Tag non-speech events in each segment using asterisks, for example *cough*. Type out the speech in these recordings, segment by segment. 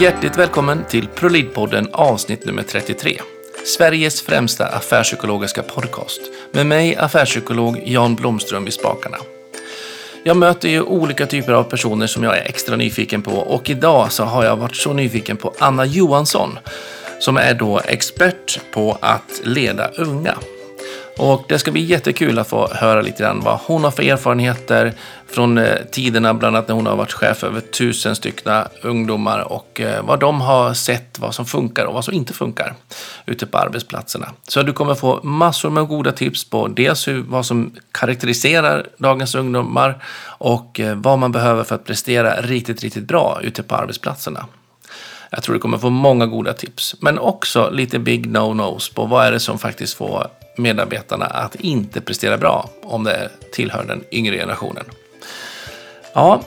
Hjärtligt välkommen till ProLid-podden avsnitt nummer 33. Sveriges främsta affärspsykologiska podcast med mig affärspsykolog Jan Blomström i spakarna. Jag möter ju olika typer av personer som jag är extra nyfiken på och idag så har jag varit så nyfiken på Anna Johansson som är då expert på att leda unga. Och det ska bli jättekul att få höra lite grann vad hon har för erfarenheter från eh, tiderna, bland annat när hon har varit chef över tusen stycken ungdomar och eh, vad de har sett, vad som funkar och vad som inte funkar ute på arbetsplatserna. Så du kommer få massor med goda tips på dels hur, vad som karaktäriserar dagens ungdomar och eh, vad man behöver för att prestera riktigt, riktigt bra ute på arbetsplatserna. Jag tror du kommer få många goda tips, men också lite big no-nos på vad är det som faktiskt får medarbetarna att inte prestera bra om det tillhör den yngre generationen. Ja,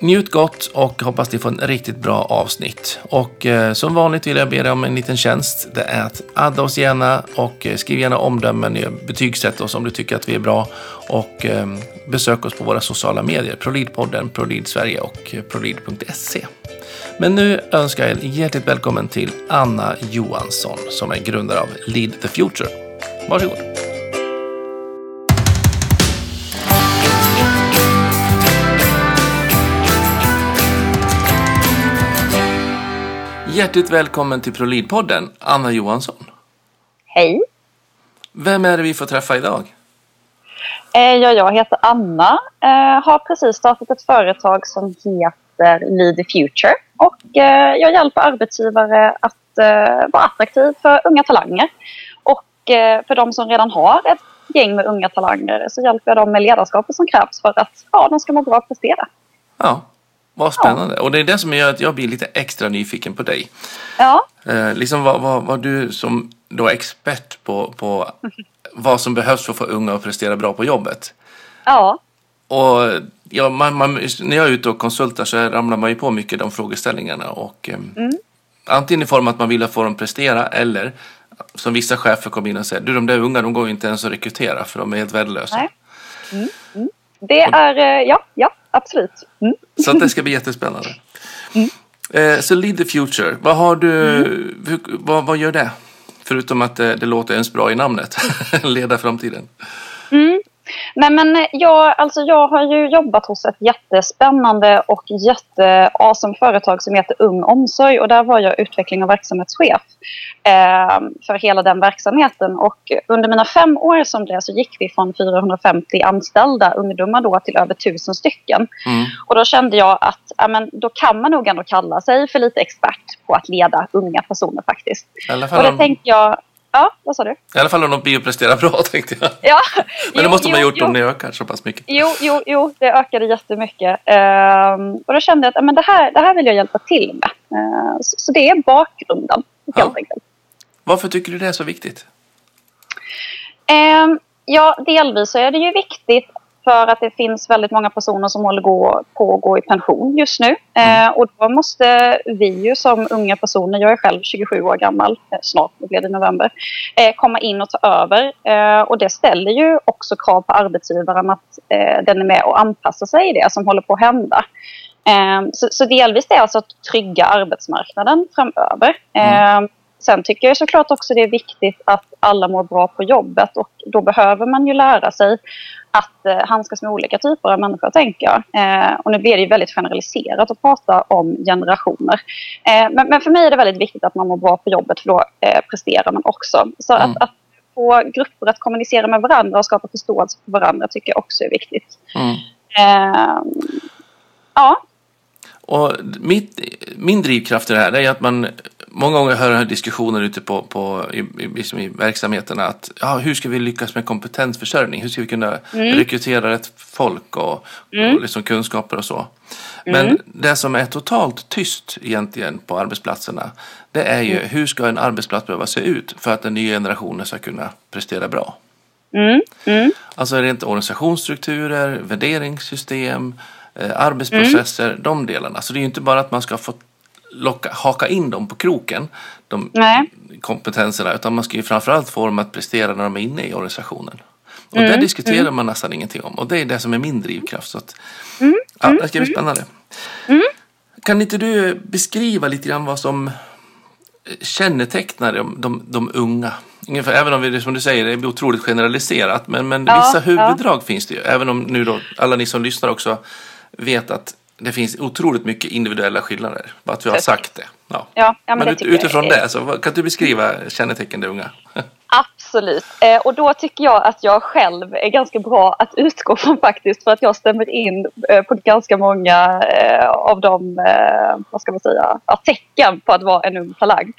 njut gott och hoppas ni får en riktigt bra avsnitt. Och eh, som vanligt vill jag be dig om en liten tjänst. Det är att adda oss gärna och eh, skriv gärna omdömen, eh, betygsätt oss om du tycker att vi är bra och eh, besök oss på våra sociala medier, ProLid-podden, ProLid Sverige och eh, ProLid.se. Men nu önskar jag er hjärtligt välkommen till Anna Johansson som är grundare av Lead the Future. Varsågod. Hjärtligt välkommen till ProLead-podden, Anna Johansson. Hej. Vem är det vi får träffa idag? Eh, ja, jag heter Anna. Eh, har precis startat ett företag som heter Lead the Future. Och eh, jag hjälper arbetsgivare att vara attraktiv för unga talanger. Och för de som redan har ett gäng med unga talanger så hjälper jag dem med ledarskapet som krävs för att ja, de ska må bra och prestera. Ja, vad spännande. Ja. Och det är det som gör att jag blir lite extra nyfiken på dig. Ja. Eh, liksom vad, vad, vad, du som då expert på, på *laughs* vad som behövs för att få unga att prestera bra på jobbet. Ja. Och ja, man, man, när jag är ute och konsultar så ramlar man ju på mycket de frågeställningarna. Och, eh, mm. Antingen i form att man vill få dem prestera eller som vissa chefer kommer in och säger du de där unga de går ju inte ens att rekrytera för de är helt värdelösa. Mm. Mm. Det är, eh, ja, ja absolut. Mm. Så det ska bli jättespännande. *laughs* Mm. Eh, så Lead the Future, vad har du, mm. hur, vad, vad gör det? Förutom att det, det låter ens bra i namnet, *laughs* leda framtiden. Mm. Nej, men eh, jag, alltså jag har ju jobbat hos ett jättespännande och jätteawesome företag som heter Ung Omsorg och där var jag utveckling och verksamhetschef eh, för hela den verksamheten. Och under mina fem år som det så gick vi från 450 anställda ungdomar då till över 1000 stycken. Mm. Och då kände jag att ja, men, då kan man nog ändå kalla sig för lite expert på att leda unga personer faktiskt. Och det tänkte jag Ja, vad sa du? I alla fall om de biopresterar bra *laughs* tänkte jag. Ja, Men jo, det måste man ha gjort jo. om ni ökar så pass mycket. Jo, jo, jo det ökade jättemycket. Uh, och då kände jag att men det, här, det här vill jag hjälpa till med. Uh, så, så, det är bakgrunden helt ja. enkelt. Varför tycker du det är så viktigt? Uh, ja, delvis så är det ju viktigt för att det finns väldigt många personer som håller på att gå i pension just nu. Mm. Eh, och då måste vi ju som unga personer, jag är själv 27 år gammal, eh, snart, det blir det november, eh, komma in och ta över. Eh, och det ställer ju också krav på arbetsgivaren att eh, den är med och anpassar sig i det som håller på att hända. Eh, så, så delvis det är alltså att trygga arbetsmarknaden framöver. Mm. Sen tycker jag såklart också det är viktigt att alla mår bra på jobbet och då behöver man ju lära sig att eh, handskas med olika typer av människor, tänker jag. Eh, och nu blir det ju väldigt generaliserat att prata om generationer. Eh, men, men, för mig är det väldigt viktigt att man mår bra på jobbet, för då eh, presterar man också. Så mm. att, att få grupper att kommunicera med varandra och skapa förståelse för varandra tycker jag också är viktigt. Mm. Eh, ja. Och mitt, min drivkraft i det här är att man många gånger hör jag diskussioner ute på, på i, liksom i verksamheterna att ja, hur ska vi lyckas med kompetensförsörjning? Hur ska vi kunna mm. rekrytera rätt folk och, mm. och liksom kunskaper och så? Men mm. det som är totalt tyst egentligen på arbetsplatserna det är ju mm. hur ska en arbetsplats behöva se ut för att den nya generationen ska kunna prestera bra? Mm. Mm. Alltså rent organisationsstrukturer, värderingssystem, eh, arbetsprocesser, de delarna. Så det är ju inte bara att man ska få locka, haka in dem på kroken, de Nej. kompetenserna, utan man ska ju framförallt få dem att prestera när de är inne i organisationen. Och mm. det diskuterar mm. man nästan ingenting om och det är det som är min drivkraft. Så att, mm. ja, det ska bli mm. spännande. Mm. kan inte du beskriva lite grann vad som kännetecknar de, de, de unga? Ungefär, även om vi, som du säger, det är otroligt generaliserat. Men, men Ja, vissa huvuddrag ja. finns det ju. Även om nu då alla ni som lyssnar också vet att det finns otroligt mycket individuella skillnader. Bara att vi har sagt det. Ja. Ja, men men ut, utifrån det, så kan du beskriva kännetecken de unga? *laughs* Absolut. Eh, och då tycker jag att jag själv är ganska bra att utgå från faktiskt för att jag stämmer in eh, på ganska många eh, av de, eh, vad ska man säga, ja, tecken på att vara en ung talang.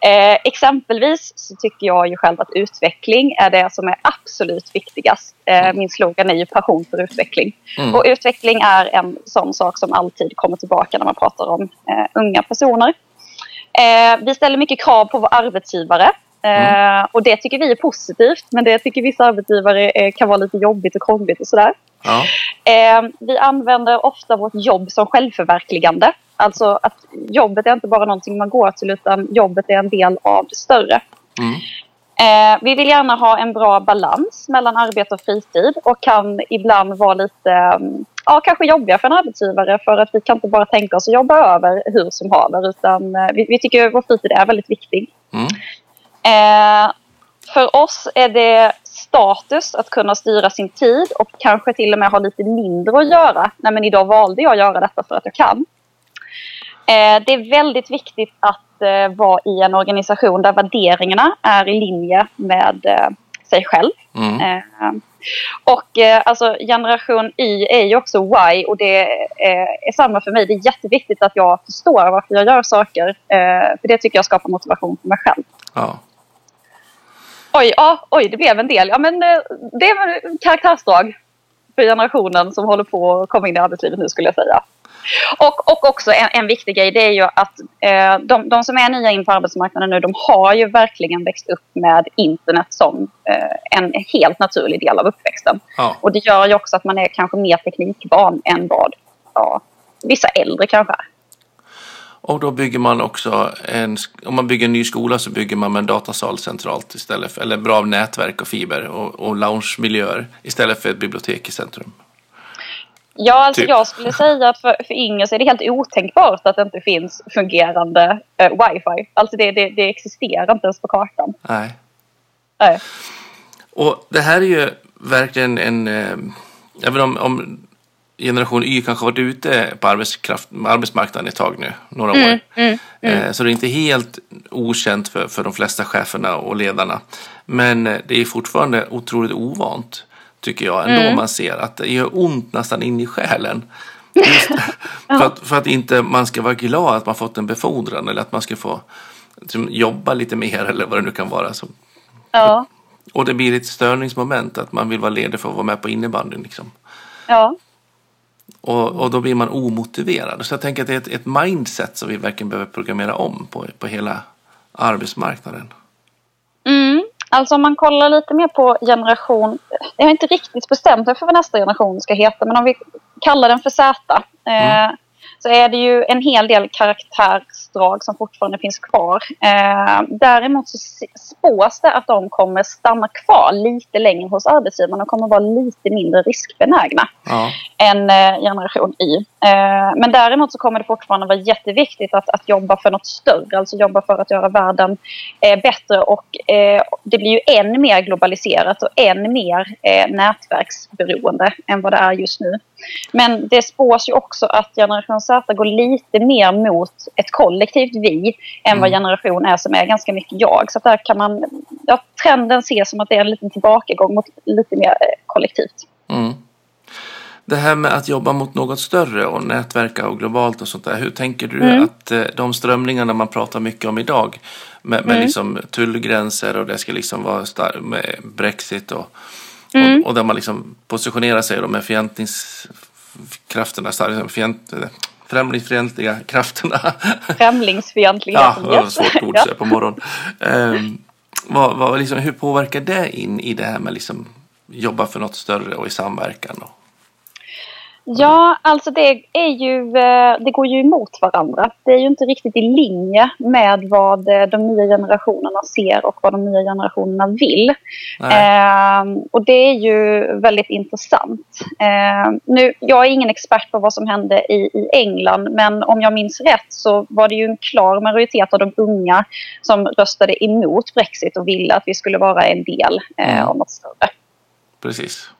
Eh, exempelvis så tycker jag ju själv att utveckling är det som är absolut viktigast. Eh, min slogan är ju passion för utveckling. Mm. Och utveckling är en sån sak som alltid kommer tillbaka när man pratar om unga personer. Vi ställer mycket krav på vår arbetsgivare. Eh, och det tycker vi är positivt, men det tycker vissa arbetsgivare eh, kan vara lite jobbigt och krångligt och sådär. Ja. Eh, vi använder ofta vårt jobb som självförverkligande. Alltså att jobbet är inte bara någonting man går till utan jobbet är en del av det större. Mm. Eh, vi vill gärna ha en bra balans mellan arbete och fritid och kan ibland vara lite mm, ja, kanske jobbiga för en arbetsgivare för att vi kan inte bara tänka oss att jobba över hur som haver utan eh, vi, vi tycker vår fritid är väldigt viktig. Mm. Eh, för oss är det status att kunna styra sin tid och kanske till och med ha lite mindre att göra. Nej, men idag valde jag att göra detta för att jag kan. Eh, det är väldigt viktigt att eh, vara i en organisation där värderingarna är i linje med eh, sig själv. Mm. Eh, och eh, alltså generation Y är ju också Y och det eh, är samma för mig. Det är jätteviktigt att jag förstår varför jag gör saker. Eh, för det tycker jag skapar motivation för mig själv. Ja. Oj, ja, oj, det blev en del. Ja, men eh, det är karaktärsdrag för generationen som håller på att komma in i arbetslivet nu skulle jag säga. Och, och också en, en viktig grej det är ju att eh, de, de som är nya in på arbetsmarknaden nu de har ju verkligen växt upp med internet som eh, en helt naturlig del av uppväxten. Ja. Och det gör ju också att man är kanske mer teknikvan än vad ja, vissa äldre kanske är. Och då bygger man också en, om man bygger en ny skola så bygger man med en datasal centralt istället för, eller bra nätverk och fiber och, och loungemiljöer istället för ett bibliotek i centrum. Ja, alltså Typ. jag skulle säga att för, för yngre så är det helt otänkbart att det inte finns fungerande eh, wifi. Alltså det, det, det existerar inte ens på kartan. Nej. Nej. Och det här är ju verkligen en, eh, även om, om generation Y kanske varit ute på arbetskraft, arbetsmarknaden ett tag nu, några år. Eh, Så det är inte helt okänt för, för de flesta cheferna och ledarna. Men eh, det är fortfarande otroligt ovant, tycker jag, ändå man ser att det gör ont nästan in i själen. Just *laughs* för, att, för att inte man ska vara glad att man fått en befordran eller att man ska få liksom, jobba lite mer eller vad det nu kan vara. Så Ja, och det blir ett störningsmoment att man vill vara ledig för att vara med på innebandyn. Liksom. ja. Och, och då blir man omotiverad. Så jag tänker att det är ett, ett mindset som vi verkligen behöver programmera om på, på hela arbetsmarknaden. Mm. Alltså om man kollar lite mer på generation... Jag har inte riktigt bestämt mig för vad nästa generation ska heta men om vi kallar den för Z. Eh, så är det ju en hel del karaktärsdrag som fortfarande finns kvar. Eh, däremot så spås det att de kommer stanna kvar lite längre hos arbetsgivaren och kommer vara lite mindre riskbenägna Ja, än eh, generation Y. Eh, men däremot så kommer det fortfarande vara jätteviktigt att, att jobba för något större, alltså jobba för att göra världen eh, bättre och eh, det blir ju än mer globaliserat och än mer eh, nätverksberoende än vad det är just nu. Men det spås ju också att generation Z går lite mer mot ett kollektivt vi än vad generation är som är ganska mycket jag. Så där kan man, ja, trenden ses som att det är en liten tillbakagång mot lite mer eh, kollektivt. mm. Det här med att jobba mot något större och nätverka och globalt och sånt där. Hur tänker du att eh, de strömningarna man pratar mycket om idag med, med liksom tullgränser och det ska liksom vara med Brexit och, och, och där man liksom positionerar sig då med fientningskrafterna, starka- fient, eh, främlingsfientliga krafterna. *laughs* Främlingsfientligheten. Ja, det var svårt ord Ja. på morgonen. Um, vad, vad, liksom, hur påverkar det in i det här med liksom jobba för något större och i samverkan? Och, Ja, alltså det, är ju, eh, det går ju emot varandra. Det är ju inte riktigt i linje med vad eh, de nya generationerna ser och vad de nya generationerna vill. Eh, och det är ju väldigt intressant. Eh, nu, jag är ingen expert på vad som hände i, i England men om jag minns rätt så var det ju en klar majoritet av de unga som röstade emot Brexit och ville att vi skulle vara en del eh, mm. av något större. Precis.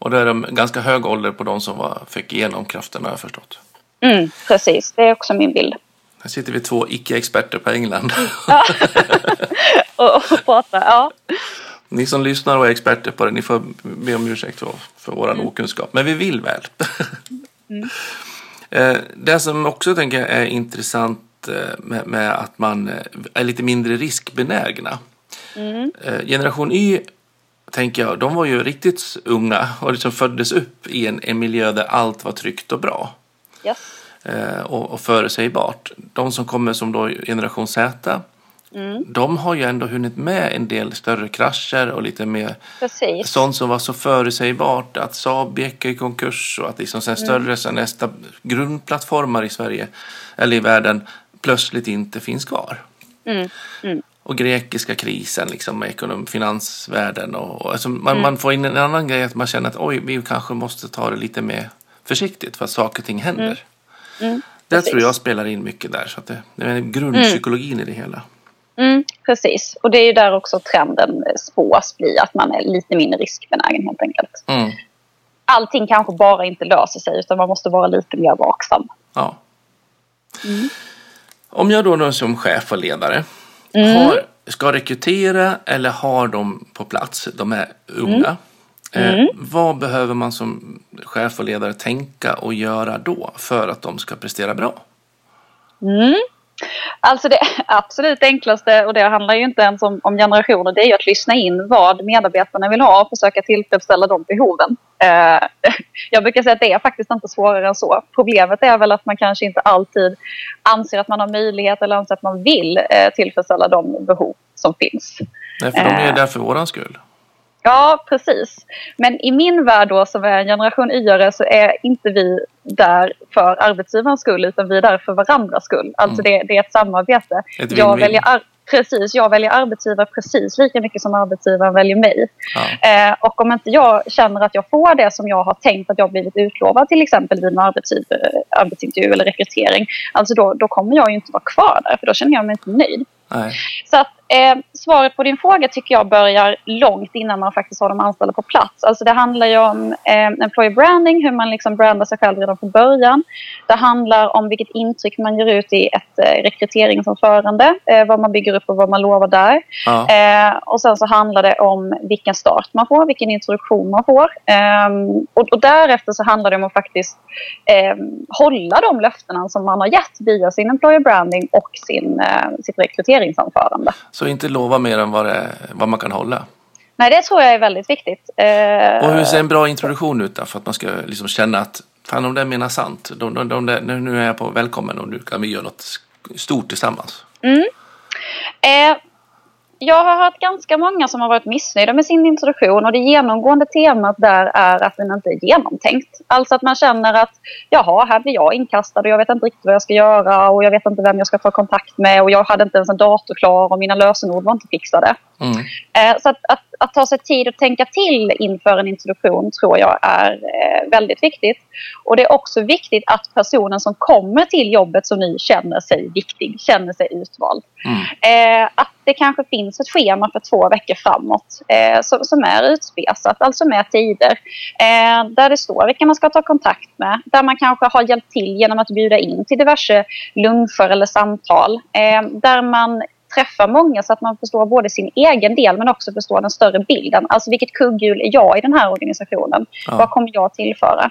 Och då är det ganska hög ålder på de som var, fick igenom kraften har jag förstått. Mm, precis, det är också min bild. Här sitter vi två icke-experter på England. *laughs* och, och pratar, ja. Ni som lyssnar och är experter på det, ni får be om ursäkt för, för vår mm. okunskap. Men vi vill väl. mm. *laughs* Eh, det som också tänker jag är intressant eh, med, med, att man eh, är lite mindre riskbenägna. Mm. Generation Y tänker jag, de var ju riktigt unga och liksom föddes upp i en, en miljö där allt var tryggt och bra. Yes. Eh, och, och förutsägbart. De som kommer som då generation Z, mm. de har ju ändå hunnit med en del större krascher och lite mer Precis. sånt som var så förutsägbart. Att Saab gick i konkurs och att liksom sen mm. större mm. sen nästa grundplattformar i Sverige eller i världen plötsligt inte finns kvar. Mm. Mm och grekiska krisen liksom med ekonom, finansvärlden. Och, och alltså man, mm. man, får in en annan grej att man känner att oj, vi kanske måste ta det lite mer försiktigt för att saker och ting händer. Mm. Mm. Det tror jag spelar in mycket där. Så att det, det är grundpsykologin mm. i det hela. Mm, precis, och det är ju där också trenden spås bli att man är lite mindre riskbenägen helt enkelt. Mm. Allting kanske bara inte löser sig utan man måste vara lite mer vaksam. Ja. Mm. Om jag då som chef och ledare mm. har, ska rekrytera eller har de på plats, de är unga. Mm. Eh, mm. vad behöver man som chef och ledare tänka och göra då för att de ska prestera bra? Alltså det *laughs* absolut enklaste, och det handlar ju inte ens om, om generationer, det är ju att lyssna in vad medarbetarna vill ha och försöka tillfredsställa de behoven. Eh, *laughs* jag brukar säga att det är faktiskt inte svårare än så. Problemet är väl att man kanske inte alltid anser att man har möjlighet eller anser att man vill eh, tillfredsställa de behov som finns. Nej, för de är ju där för våran skull. Ja, precis. Men i min värld då som är en generation y så är inte vi där för arbetsgivarens skull utan vi är där för varandras skull. Alltså mm. det, det, är ett samarbete. Ett jag väljer Precis, jag väljer arbetsgivare precis lika mycket som arbetsgivaren väljer mig. Ja. Eh, och om inte jag känner att jag får det som jag har tänkt att jag blivit utlovad till exempel vid en arbetsintervju eller rekrytering, alltså då, då kommer jag ju inte vara kvar där för då känner jag mig inte nöjd. Nej. Så att Eh, svaret på din fråga tycker jag börjar långt innan man faktiskt har de anställda på plats. Alltså det handlar ju om eh, employer branding, hur man liksom brandar sig själv redan från början. Det handlar om vilket intryck man ger ut i ett eh, rekryteringsanförande, eh, vad man bygger upp och vad man lovar där. Ja. Eh, och sen så handlar det om vilken start man får, vilken introduktion man får. Ehm, och, och, därefter så handlar det om att faktiskt ehm, hålla de löftena som man har gett via sin employer branding och sin, eh, sitt rekryteringsanförande. Så inte lova mer än vad, det, vad man kan hålla. Nej, det tror jag är väldigt viktigt. Eh... Och hur ser en bra introduktion ut då? För att man ska liksom känna att fan om det menar sant. De, de, de, nu är jag på välkommen och nu kan vi göra något stort tillsammans. Mm. Eh, jag har hört ganska många som har varit missnöjda med sin introduktion och det genomgående temat där är att den inte är genomtänkt. Alltså att man känner att jaha, här blir jag inkastad och jag vet inte riktigt vad jag ska göra och jag vet inte vem jag ska få kontakt med och jag hade inte ens en dator klar och mina lösenord var inte fixade. Mm. Eh, så att, att, att, ta sig tid att tänka till inför en introduktion tror jag är eh, väldigt viktigt. Och det är också viktigt att personen som kommer till jobbet som ny känner sig viktig, känner sig utvald. Mm. Eh, att det kanske finns ett schema för två veckor framåt som är utspesat, alltså med tider. där det står vilka man ska ta kontakt med. Där man kanske har hjälpt till genom att bjuda in till diverse luncher eller samtal. där man träffa många så att man förstår både sin egen del men också förstår den större bilden. Alltså vilket kugghjul är jag i den här organisationen? Ja. Vad kommer jag tillföra?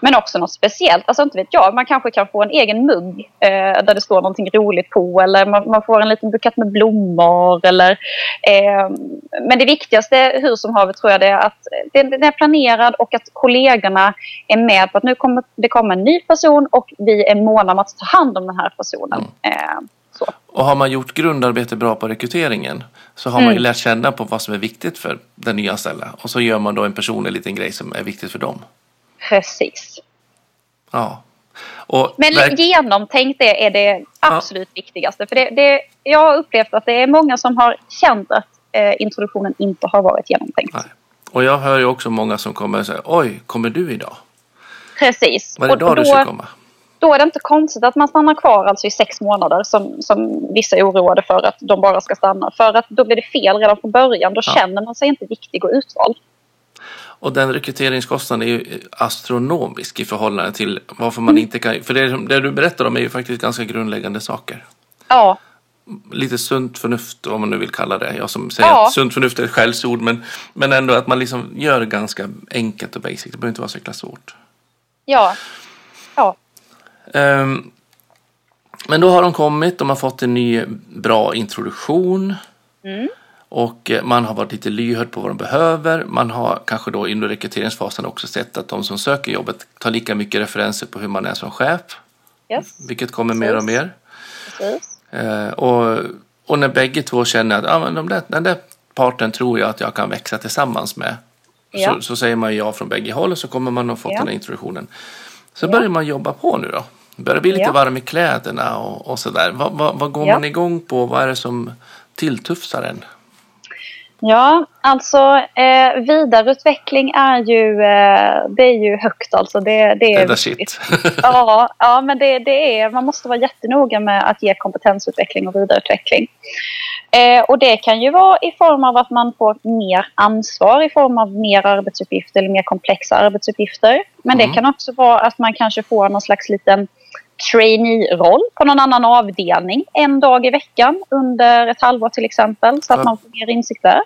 Men också något speciellt. Alltså inte vet jag, man kanske kan få en egen mugg eh, där det står någonting roligt på eller man, man får en liten bukett med blommor eller eh, Men det viktigaste hur som haver tror jag det är att den, är planerad och att kollegorna är med på att nu kommer det komma en ny person och vi är måna om att ta hand om den här personen. Mm. Eh, så. Och har man gjort grundarbete bra på rekryteringen så har mm. man ju lärt känna på vad som är viktigt för den nyanställda. Och så gör man då en personlig liten grej som är viktigt för dem. Precis. Ja. Och Men verk- genomtänkt det är det absolut viktigaste. För det, det, jag har upplevt att det är många som har känt att eh, introduktionen inte har varit genomtänkt. Nej. och jag hör ju också många som kommer och säger oj, kommer du idag? Precis. Var det Och idag du då- ska komma? Då är det inte konstigt att man stannar kvar alltså i sex månader som, som vissa är oroade för att de bara ska stanna. För att då blir det fel redan från början. Då Ja. känner man sig inte viktig och utvald. Och den rekryteringskostnaden är ju astronomisk i förhållande till varför man inte kan... För det, det du berättar om är ju faktiskt ganska grundläggande saker. Ja, Lite sunt förnuft om man nu vill kalla det. Jag som säger Ja. att sunt förnuft är ett skällsord men, men ändå att man liksom gör det ganska enkelt och basic. Det behöver inte vara så jäkla svårt. ja, ja, Ehm, men då har de kommit, de har fått en ny bra introduktion. Mm. Och eh, man har varit lite lyhörd på vad de behöver. Man har kanske då under rekryteringsfasen också sett att de som söker jobbet tar lika mycket referenser på hur man är som chef. yes, Vilket kommer mer och Precis. mer. precis. Eh, och, och när bägge två känner att ah, men de där, den där parten tror jag att jag kan växa tillsammans med. Ja. Så, så säger man ja från bägge håll och så kommer man att få Ja. den här introduktionen. Så Ja. börjar man jobba på nu då. Börjar bli lite Ja. varm i kläderna och, och sådär. Vad, vad, vad går Ja. man igång på? Vad är det som tilltufsar en? Ja, alltså eh, vidareutveckling är ju, eh, det är ju högt alltså. Det, det är shit. Ja, ja men det, det är, man måste vara jättenoga med att ge kompetensutveckling och vidareutveckling. Eh, och det kan ju vara i form av att man får mer ansvar i form av mer arbetsuppgifter eller mer komplexa arbetsuppgifter. Men Mm. det kan också vara att man kanske får någon slags liten trainee-roll på någon annan avdelning en dag i veckan under ett halvår till exempel så att man får mer insikt där.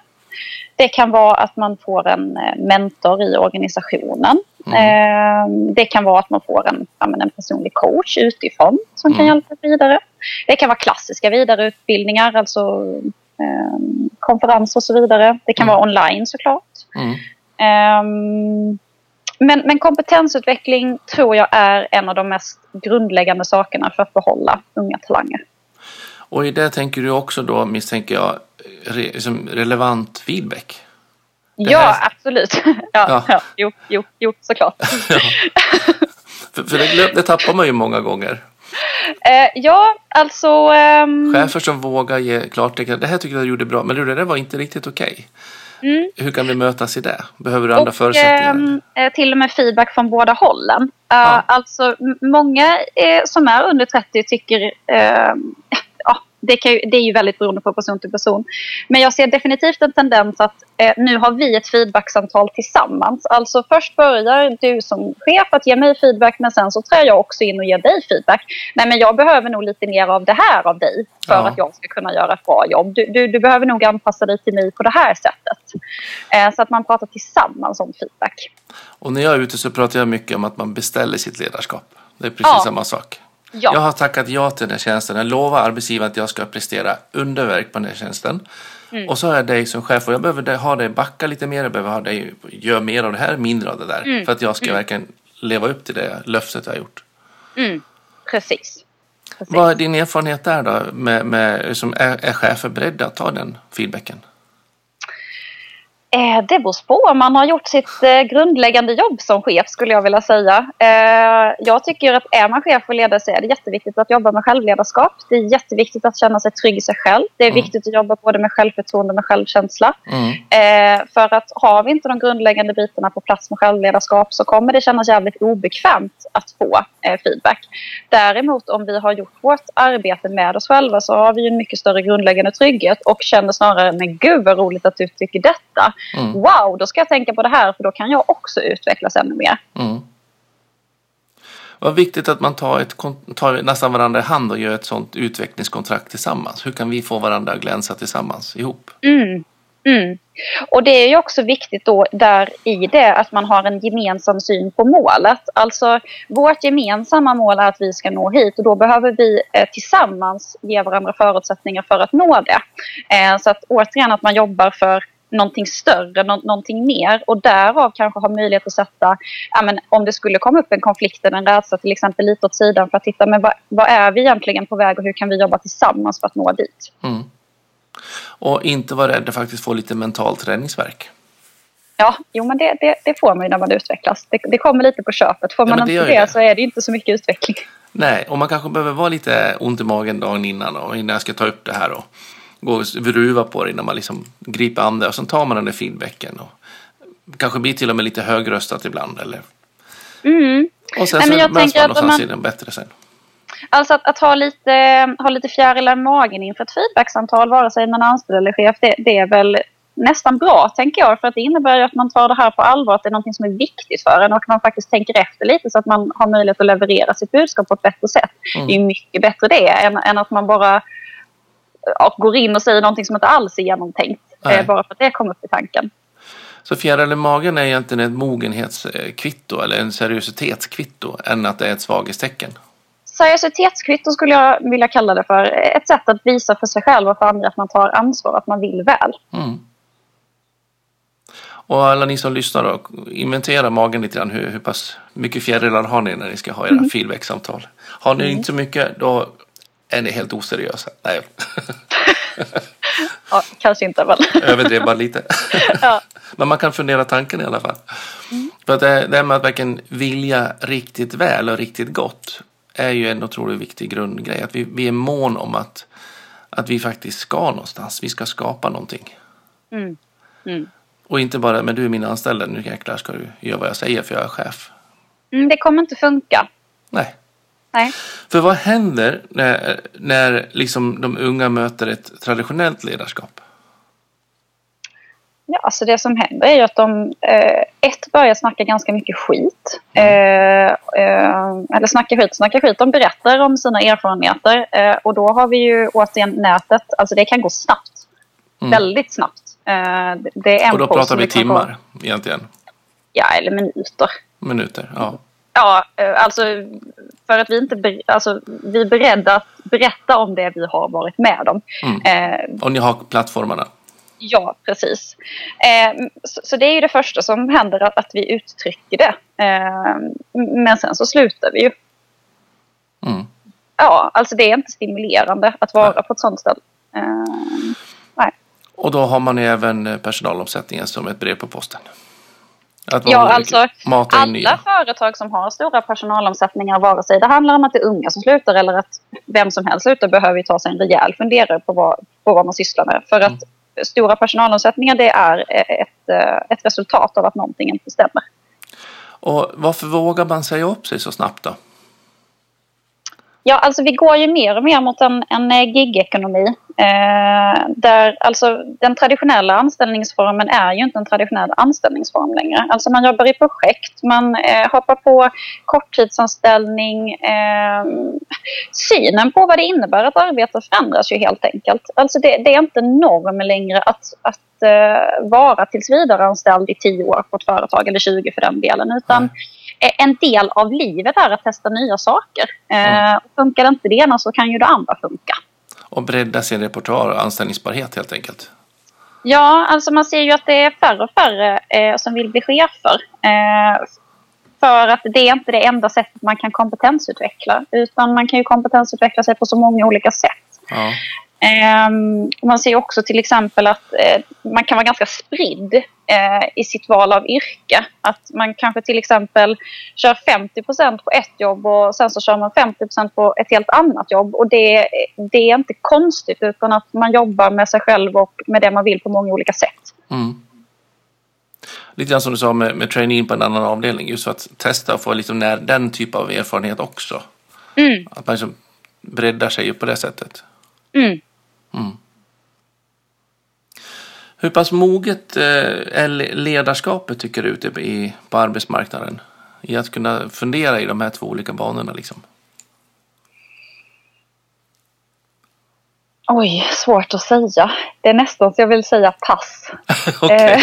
Det kan vara att man får en eh, mentor i organisationen. Mm. Eh, Det kan vara att man får en, ja, en personlig coach utifrån som kan Mm. hjälpa vidare. Det kan vara klassiska vidareutbildningar, alltså eh, konferenser och så vidare. Det kan Mm. vara online såklart. Mm. Ehm, men, men kompetensutveckling tror jag är en av de mest grundläggande sakerna för att behålla unga talanger. Och i det tänker du också då, misstänker jag, re, liksom relevant feedback. Det Ja, här- absolut. *laughs* ja, Ja. ja. jo, jo, jo, såklart. *laughs* För, för det, det tappar man ju många gånger. *laughs* Eh, ja, alltså... ehm, Chefer som vågar ge klartecken. Det här tycker jag du gjorde bra, men det där var inte riktigt okej. mm, Hur kan vi mötas i det? Behöver du andra och, förutsättningar? ehm, eh, till och med feedback från båda hållen. Eh, Ja. Alltså, många eh, som är under 30 tycker... ja, det, kan det är ju väldigt beroende på person till person. Men jag ser definitivt en tendens att eh, nu har vi ett feedbacksamtal tillsammans. Alltså först börjar du som chef att ge mig feedback men sen så träder jag också in och ger dig feedback. Nej men jag behöver nog lite mer av det här av dig för Ja. att jag ska kunna göra ett bra jobb. Du, du, du behöver nog anpassa dig till mig på det här sättet. Eh, så att man pratar tillsammans om feedback. Och när jag är ute så pratar jag mycket om att man beställer sitt ledarskap. Det är precis Ja. samma sak. Ja. Jag har tackat ja till den här tjänsten. Jag lovar arbetsgivaren att jag ska prestera underverk på den här tjänsten. Mm. Och så har jag dig som chef och jag behöver ha dig backa lite mer. Jag behöver ha dig göra mer av det här, mindre av det där. Mm. För att jag ska verkligen leva upp till det löftet jag har gjort. Mm, precis. precis. Vad är din erfarenhet där då? Med, med, som är, är chefer beredda att ta den feedbacken? Eh, det beror på man har gjort sitt eh, grundläggande jobb som chef skulle jag vilja säga. Eh, jag tycker att är man chef och ledare så är det jätteviktigt att jobba med självledarskap. Det är jätteviktigt att känna sig trygg i sig själv. Det är Mm. viktigt att jobba både med självförtroende och med självkänsla. Mm. Eh, för att har vi inte de grundläggande bitarna på plats med självledarskap så kommer det kännas jävligt obekvämt att få eh, feedback. Däremot om vi har gjort vårt arbete med oss själva så har vi en mycket större grundläggande trygghet och känner snarare men gud vad roligt att du tycker detta. Mm. Wow, då ska jag tänka på det här för då kan jag också utvecklas ännu mer. Mm. Vad viktigt att man tar, ett, tar nästan varandra i hand och gör ett sånt utvecklingskontrakt tillsammans. Hur kan vi få varandra att glänsa tillsammans ihop? Mm. Mm. Och det är ju också viktigt då där i det att man har en gemensam syn på målet. Alltså vårt gemensamma mål är att vi ska nå hit och då behöver vi eh, tillsammans ge varandra förutsättningar för att nå det. Eh, så att återigen att man jobbar för någonting större, nå- någonting mer och därav kanske ha möjlighet att sätta, ja, men om det skulle komma upp en konflikt eller en rädsla till exempel lite åt sidan för att titta men vad, vad är vi egentligen på väg och hur kan vi jobba tillsammans för att nå dit. Mm. Och inte vara rädd att faktiskt få lite mental träningsverk. Ja, jo men det, det, det får man ju när man utvecklas. Det, det kommer lite på köpet. Får man inte det, så är det inte så mycket utveckling. Nej, och man kanske behöver vara lite ont i magen dagen innan och innan jag ska ta upp det här och gå och ruva på det innan man liksom griper an det. Och sen tar man den där feedbacken och kanske blir till och med lite högröstat ibland. Eller... Mm. Och sen Nej, så jag möts man någonstans man- i den bättre sen. Alltså att, att ha, lite, ha lite fjärilar i magen inför ett feedbacksamtal, vare sig man är anställd eller chef, det, det är väl nästan bra, tänker jag. För att det innebär ju att man tar det här på allvar, att det är något som är viktigt för en och att man faktiskt tänker efter lite så att man har möjlighet att leverera sitt budskap på ett bättre sätt. Mm. Det är mycket bättre det än, än att man bara ja, går in och säger någonting som inte alls är genomtänkt. Nej. Eh, bara för att det kom upp i tanken. Så fjäril i magen är egentligen ett mogenhetskvitto eller en seriositetskvitto än att det är ett svaghetstecken. Seriositetskvitto skulle jag vilja kalla det för. Ett sätt att visa för sig själv och för andra att man tar ansvar, att man vill väl. Mm. Och alla ni som lyssnar då, inventera magen lite grann. Hur, hur pass mycket fjärilar har ni när ni ska ha era feedbacksamtal? Har ni inte så mycket, då är ni helt oseriösa. Nej, *laughs* Ja, kanske inte väl. *laughs* överdrev bara lite. ja. Men man kan fundera tanken i alla fall. För att det, det här med att verkligen vilja riktigt väl och riktigt gott är ju en otroligt viktig grundgrej. Att vi, vi är mån om att, att vi faktiskt ska någonstans. Vi ska skapa någonting. Mm. Mm. Och inte bara, men du är min anställda, nu jäklar ska du göra vad jag säger för jag är chef. Mm, det kommer inte funka. Nej. Nej. För vad händer när, när liksom de unga möter ett traditionellt ledarskap? Ja, alltså det som händer är ju att de eh, ett börjar snacka ganska mycket skit. Eh, eh, eller snacka skit, snacka skit. De berättar om sina erfarenheter eh, och då har vi ju återigen nätet. Alltså det kan gå snabbt. Mm. Väldigt snabbt. Eh, det- är en Och då pratar vi liksom timmar egentligen. Ja, eller minuter. Minuter, ja. Ja, eh, alltså för att vi inte alltså, vi är beredda att berätta om det vi har varit med om. Mm. Eh, Och ni har plattformarna. Ja, precis. Eh, så, så det är ju det första som händer, att, att vi uttrycker det. Eh, men sen så slutar vi ju. Mm. Ja, alltså det är inte stimulerande att vara på ett sånt ställe. Eh, nej. Och då har man även personalomsättningen som ett brev på posten. Ja, alltså alla företag som har stora personalomsättningar, vare sig det handlar om att det är unga som slutar eller att vem som helst slutar, behöver ju ta sig en rejäl funderare på vad, på vad man sysslar med. För att stora personalomsättningar, det är ett, eh, ett resultat av att någonting inte stämmer. Och varför vågar man säga upp sig så snabbt då? Ja, alltså vi går ju mer och mer mot en, en eh, gigekonomi. Eh, där alltså den traditionella anställningsformen är ju inte en traditionell anställningsform längre. Alltså man jobbar i projekt, man eh, hoppar på korttidsanställning. Eh, synen på vad det innebär att arbeta förändras ju helt enkelt. Alltså det, det är inte norm längre att, att eh, vara tillsvidareanställd i 10 år på ett företag, eller 20 för den delen. Utan Nej en del av livet är att testa nya saker. Eh, Funkar inte det ena så kan ju det andra funka. Och bredda sin repertoar och anställningsbarhet helt enkelt. Ja, alltså man ser ju att det är färre och färre eh, som vill bli chefer. Eh, för att det är inte det enda sättet man kan kompetensutveckla. Utan man kan ju kompetensutveckla sig på så många olika sätt. Ja. Ehm, man ser också till exempel att eh, man kan vara ganska spridd eh, i sitt val av yrke. Att man kanske till exempel kör 50% på ett jobb och sen så kör man 50% på ett helt annat jobb. Och det, det är inte konstigt utan att man jobbar med sig själv och med det man vill på många olika sätt. Mm. Lite grann som du sa med, med trainee på en annan avdelning. Just för att testa och få liksom när, den typ av erfarenhet också. Mm, Att man liksom breddar sig på det sättet. mm. Hur pass moget eh, är ledarskapet tycker du ute i, på arbetsmarknaden? I att kunna fundera i de här två olika banorna liksom. Oj, svårt att säga. Det är nästan så jag vill säga pass. *laughs* Eh,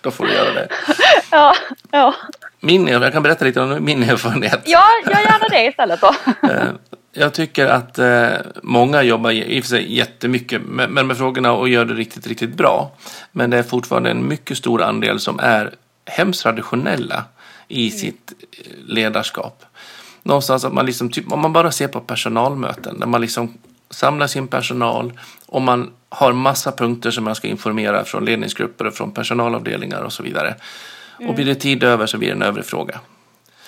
*laughs* då får du göra det. *laughs* ja, ja. Min, jag kan berätta lite om min erfarenhet. ja, gör gärna det istället då. Jag tycker att eh, många jobbar i och för sig jättemycket med, med, med frågorna och gör det riktigt, riktigt bra. Men det är fortfarande en mycket stor andel som är hemskt traditionella i sitt eh, ledarskap. Någonstans att man liksom, typ, om man bara ser på personalmöten där man liksom samla sin personal och man har massa punkter som man ska informera från ledningsgrupper och från personalavdelningar och så vidare. Och blir det tid över så blir det en övrig fråga.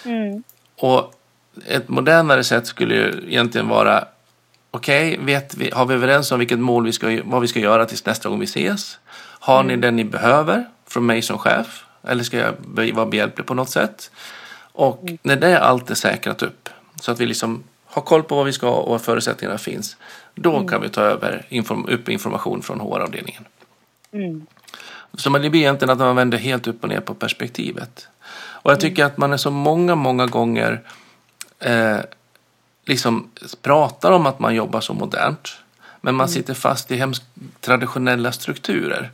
Mm. Och ett modernare sätt skulle ju egentligen vara Okej, vet vi, har vi överens om vilket mål vi ska, vad vi ska göra tills nästa gång vi ses? Har ni det ni behöver från mig som chef? Eller ska jag vara behjälplig på något sätt? Och när det allt är säkrat upp så att vi liksom har koll på vad vi ska och var förutsättningarna finns. Då kan vi ta över inform, upp information från HR-avdelningen. Mm. Så man- det blir egentligen att man vänder helt upp och ner på perspektivet. Och jag tycker att man är så många, många gånger eh, liksom pratar om att man jobbar så modernt. Men man sitter fast i hemskt traditionella strukturer.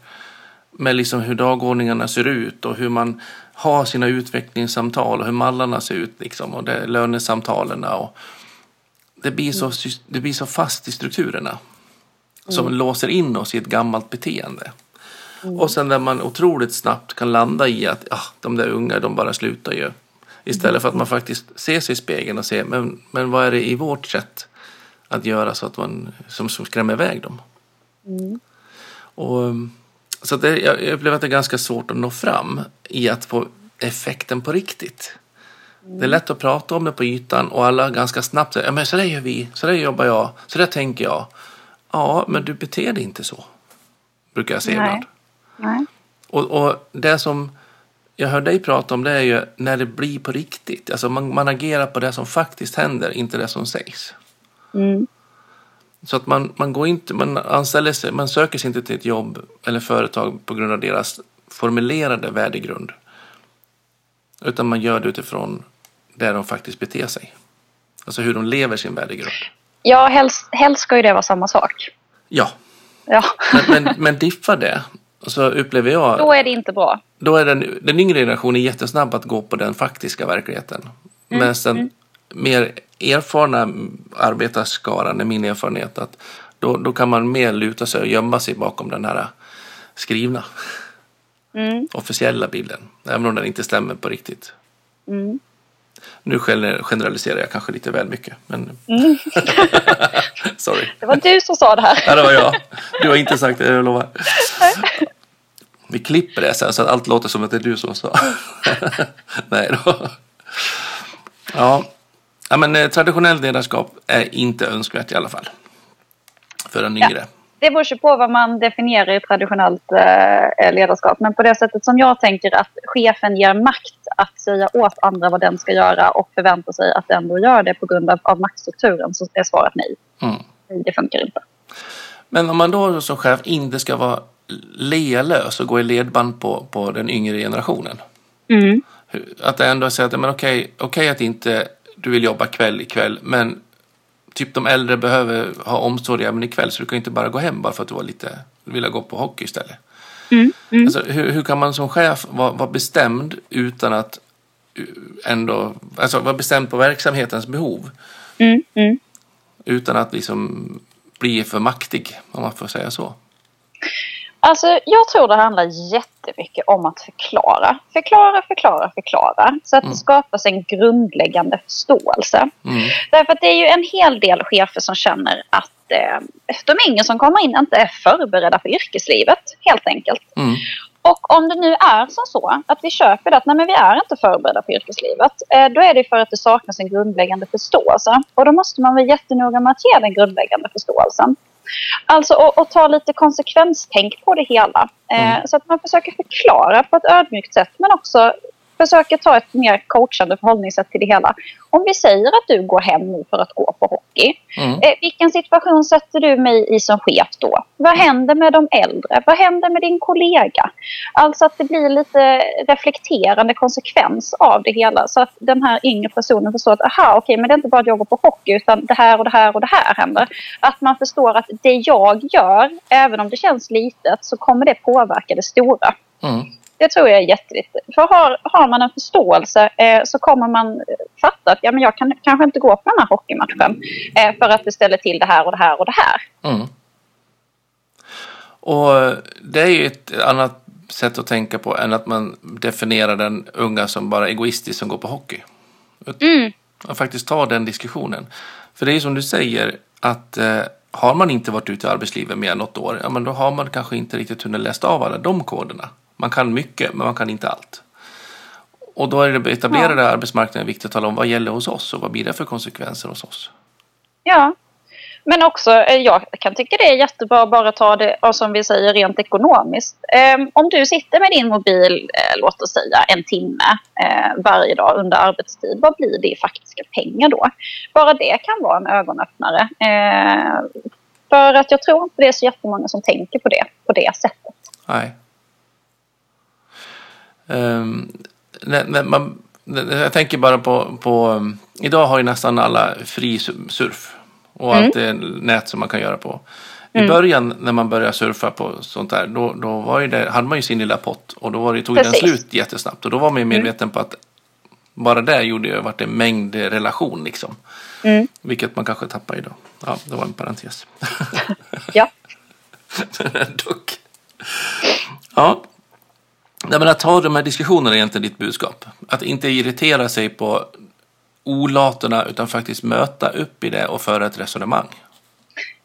Med liksom hur dagordningarna ser ut och hur man har sina utvecklingssamtal och hur mallarna ser ut. Liksom, och det lönesamtalen. Och det, blir så, det blir så fast i strukturerna. Som låser in oss i ett gammalt beteende. Och sen där man otroligt snabbt kan landa i att ah, de där unga, de bara slutar ju. Istället för att man faktiskt ser sig i spegeln och ser, men, men vad är det i vårt sätt att göra så att man, som, som skrämmer iväg dem? Och, um, så det, jag upplever att det är ganska svårt att nå fram i att få effekten på riktigt. Det är lätt att prata om det på ytan och alla ganska snabbt säger, ja men så där gör vi, så där jobbar jag, så där tänker jag. Ja, men du beter dig inte så. Brukar jag säga Nej. ibland. Nej. Och, och det som jag hör dig prata om det är ju när det blir på riktigt. Alltså man, man agerar på det som faktiskt händer, inte det som sägs. Mm. Så att man, man går inte, man anställer sig, man söker sig inte till ett jobb eller företag på grund av deras formulerade värdegrund. Utan man gör det utifrån där de faktiskt beter sig. Alltså hur de lever sin värdegrund. Ja, helst, helst ska ju det vara samma sak. Ja, Ja, men, men, men diffar det så upplever jag då är det inte bra. då är den, den yngre generationen jättesnabb att gå på den faktiska verkligheten. Mm, Men sen mer erfarna arbetarskaran är min erfarenhet att då, då kan man mer luta sig och gömma sig bakom den här skrivna Mm. officiella bilden. Även om den inte stämmer på riktigt. Mm. Nu gener- generaliserar jag kanske lite väl mycket. Men... Mm. *laughs* Sorry. Det var du som sa det här. Ja, det var jag. Du har inte sagt det, jag lovar. *laughs* Vi klipper det sen så att allt låter som att det är du som sa. *laughs* Nej då. Ja. ja, men eh, traditionellt ledarskap är inte önskvärt i alla fall. För den yngre. Det beror ju på vad man definierar i traditionellt eh, ledarskap. Men på det sättet som jag tänker att chefen ger makt att säga åt andra vad den ska göra och förväntar sig att den då gör det på grund av, av maktstrukturen så är svaret nej. Mm. Det funkar inte. Men om man då som chef inte ska vara lealös och gå i ledband på, på den yngre generationen. Mm. Att ändå säga att men okej, okej att inte du vill jobba kväll ikväll men typ de äldre behöver ha omsorg även ikväll så du kan inte bara gå hem bara för att du var lite, vill gå på hockey istället. Mm. Mm. Alltså, hur, hur kan man som chef vara, vara bestämd utan att uh, ändå, alltså vara bestämd på verksamhetens behov Mm. Mm. utan att liksom bli för maktig om man får säga så. Alltså, jag tror det handlar jättemycket om att förklara. Förklara, förklara, förklara. Så att Mm. det skapas en grundläggande förståelse. Mm. Därför att det är ju en hel del chefer som känner att eh, de yngre som kommer in inte är förberedda för yrkeslivet, helt enkelt. Mm. Och om det nu är som så att vi köper det att nej, men vi är inte förberedda för yrkeslivet, eh, då är det för att det saknas en grundläggande förståelse. Och då måste man vara jättenoga med att ge den grundläggande förståelsen. Alltså och, och ta lite konsekvenstänk på det hela. Eh, Mm. Så att man försöker förklara på ett ödmjukt sätt men också försöker ta ett mer coachande förhållningssätt till det hela. Om vi säger att du går hem nu för att gå på hockey. Mm. Eh, vilken situation sätter du mig i som chef då? Vad händer med de äldre? Vad händer med din kollega? Alltså att det blir lite reflekterande konsekvens av det hela så att den här yngre personen förstår att aha, okej, men det är inte bara att jag går på hockey utan det här och det här och det här händer. Att man förstår att det jag gör, även om det känns litet, så kommer det påverka det stora. Mm. Det tror jag är jätteviktigt. För har, har man en förståelse eh, så kommer man eh, fatta att ja, men jag kan kanske inte gå på den här hockeymatchen eh, för att det ställer till det här och det här och det här. Mm. Och det är ju ett annat sätt att tänka på än att man definierar den unga som bara egoistisk som går på hockey. Mm. Att faktiskt ta den diskussionen. För det är som du säger att eh, har man inte varit ute i arbetslivet mer än något år, ja men då har man kanske inte riktigt hunnit läsa av alla de koderna. Man kan mycket, men man kan inte allt. Och då är det etablerade ja. arbetsmarknaden viktigt att tala om vad gäller hos oss och vad blir det för konsekvenser hos oss. Ja, men också, eh, jag kan tycka det är jättebra att bara ta det, som vi säger, rent ekonomiskt. Um, om du sitter med din mobil, eh, låt oss säga en timme eh, varje dag under arbetstid, vad blir det i faktiska pengar då? Bara det kan vara en ögonöppnare. Eh, för att jag tror inte det är så jättemånga som tänker på det på det sättet. Nej. När man, jag tänker bara på, på, idag har ju nästan alla fri surf och mm. allt det nät som man kan göra på. I mm. början när man började surfa på sånt där, då, då var det, hade man ju sin lilla pott och då var det, tog Precis. den slut jättesnabbt. Och då var man ju mm. medveten mm. på att bara där gjorde det vart en mängd relation liksom. Mm. Vilket man kanske tappar idag. Ja, det var en parentes. *laughs* ja. *laughs* Dock. Ja. Nej, men att ta de här diskussionerna är egentligen ditt budskap. Att inte irritera sig på olaterna utan faktiskt möta upp i det och föra ett resonemang.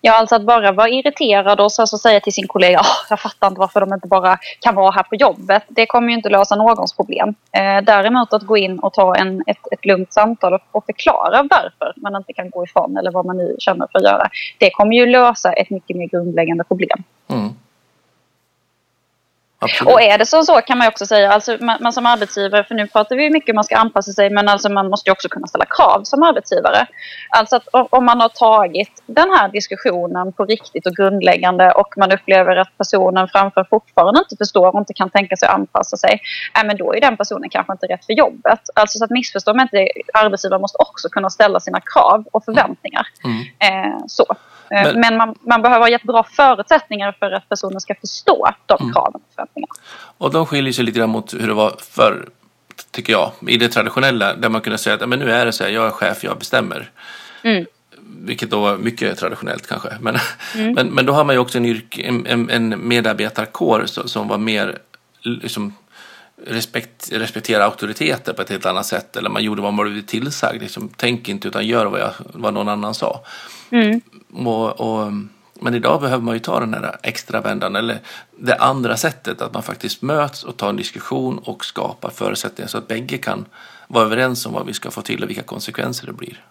Ja, alltså att bara vara irriterad och så, så säga till sin kollega oh, jag fattar inte varför de inte bara kan vara här på jobbet. Det kommer ju inte lösa någons problem. Eh, däremot att gå in och ta en, ett, ett lugnt samtal och, och förklara varför man inte kan gå ifrån eller vad man nu känner för att göra. Det kommer ju lösa ett mycket mer grundläggande problem. Mm. Absolut. Och är det så, så kan man också säga, alltså man, man, som arbetsgivare, för nu pratar vi mycket om man ska anpassa sig, men alltså man måste också kunna ställa krav som arbetsgivare. Alltså att om man har tagit den här diskussionen på riktigt och grundläggande och man upplever att personen framför fortfarande inte förstår och inte kan tänka sig att anpassa sig, äh, men då är den personen kanske inte rätt för jobbet. Alltså så att missförstå mig inte, arbetsgivare måste också kunna ställa sina krav och förväntningar. Mm. Eh, så. Eh, men, Men man, man, behöver ha gett bra förutsättningar för att personen ska förstå de mm. kraven och förväntningarna. Och de skiljer sig lite grann mot hur det var förr, tycker jag. I det traditionella, där man kunde säga att men nu är det så här, jag är chef, jag bestämmer. Mm. Vilket då var mycket traditionellt kanske. Men, mm. *laughs* men, men då har man ju också en, yrke, en, en medarbetarkår som, som var mer liksom, respekt, respektera auktoriteter på ett helt annat sätt. Eller man gjorde vad man blev tillsagd. Liksom, tänk inte utan gör vad, jag, vad någon annan sa. Mm. Och, och, men idag behöver man ju ta den här extra vändan eller det andra sättet att man faktiskt möts och tar en diskussion och skapar förutsättningar så att bägge kan vara överens om vad vi ska få till och vilka konsekvenser det blir.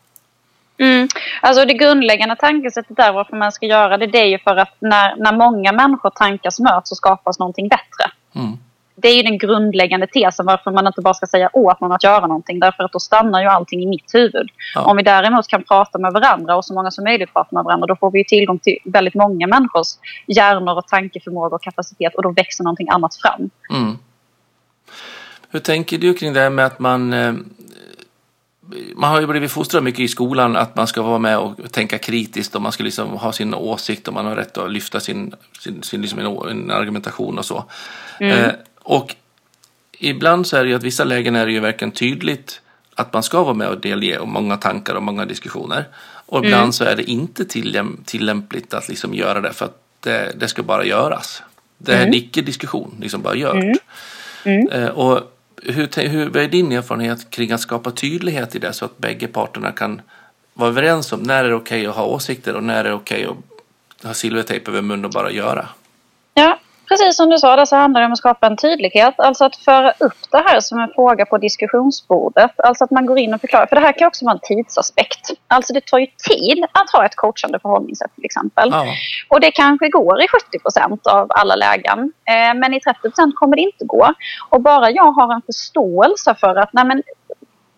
Mm. Alltså det grundläggande tankesättet där varför man ska göra det, det är ju för att när, när många människor tankar möts så skapas någonting bättre. Mm det är ju den grundläggande tesen varför man inte bara ska säga åt någon att göra någonting. Därför att då stannar ju allting i mitt huvud. Ja. Om vi däremot kan prata med varandra och så många som möjligt pratar med varandra då får vi tillgång till väldigt många människors hjärnor och tankeförmåga och kapacitet och då växer någonting annat fram. Mm. Hur tänker du kring det här med att man eh, man har ju blivit fostrad mycket i skolan att man ska vara med och tänka kritiskt och man ska liksom ha sin åsikt och man har rätt att lyfta sin, sin, sin liksom en, en argumentation och så. Mm. Och ibland så är det ju att vissa lägen är det ju verkligen tydligt att man ska vara med och delge och många tankar och många diskussioner. Och ibland mm. så är det inte tillämpligt att liksom göra det för att det, det ska bara göras. Det är mm. en icke-diskussion, liksom bara gjort. Mm. mm. Eh, och hur, hur, vad är din erfarenhet kring att skapa tydlighet i det så att bägge parterna kan vara överens om när är det okej okay att ha åsikter och när är det okej okay att ha silvertejp över mun och bara göra? Ja, precis som du sa, det så handlar det om att skapa en tydlighet. Alltså att föra upp det här som en fråga på diskussionsbordet. Alltså att man går in och förklarar. För det här kan också vara en tidsaspekt. Alltså det tar ju tid att ha ett coachande förhållningssätt till exempel. Ja. Och det kanske går i 70 procent av alla lägen. Eh, men i 30 procent kommer det inte gå. Och bara jag har en förståelse för att nej men,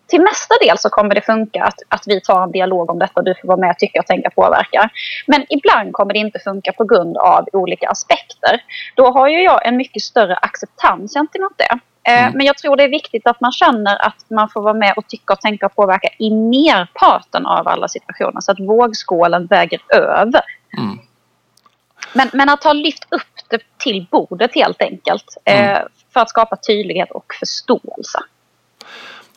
till nästa del så kommer det funka att, att vi tar en dialog om detta. Du får vara med, tycka, tänka, påverka. Men ibland kommer det inte funka på grund av olika aspekter. Då har ju jag en mycket större acceptans gentemot det. Eh, mm. Men jag tror det är viktigt att man känner att man får vara med och tycka och tänka och påverka i merparten av alla situationer så att vågskålen väger över. Mm. Men, men att ha lyft upp det till bordet helt enkelt mm. eh, för att skapa tydlighet och förståelse.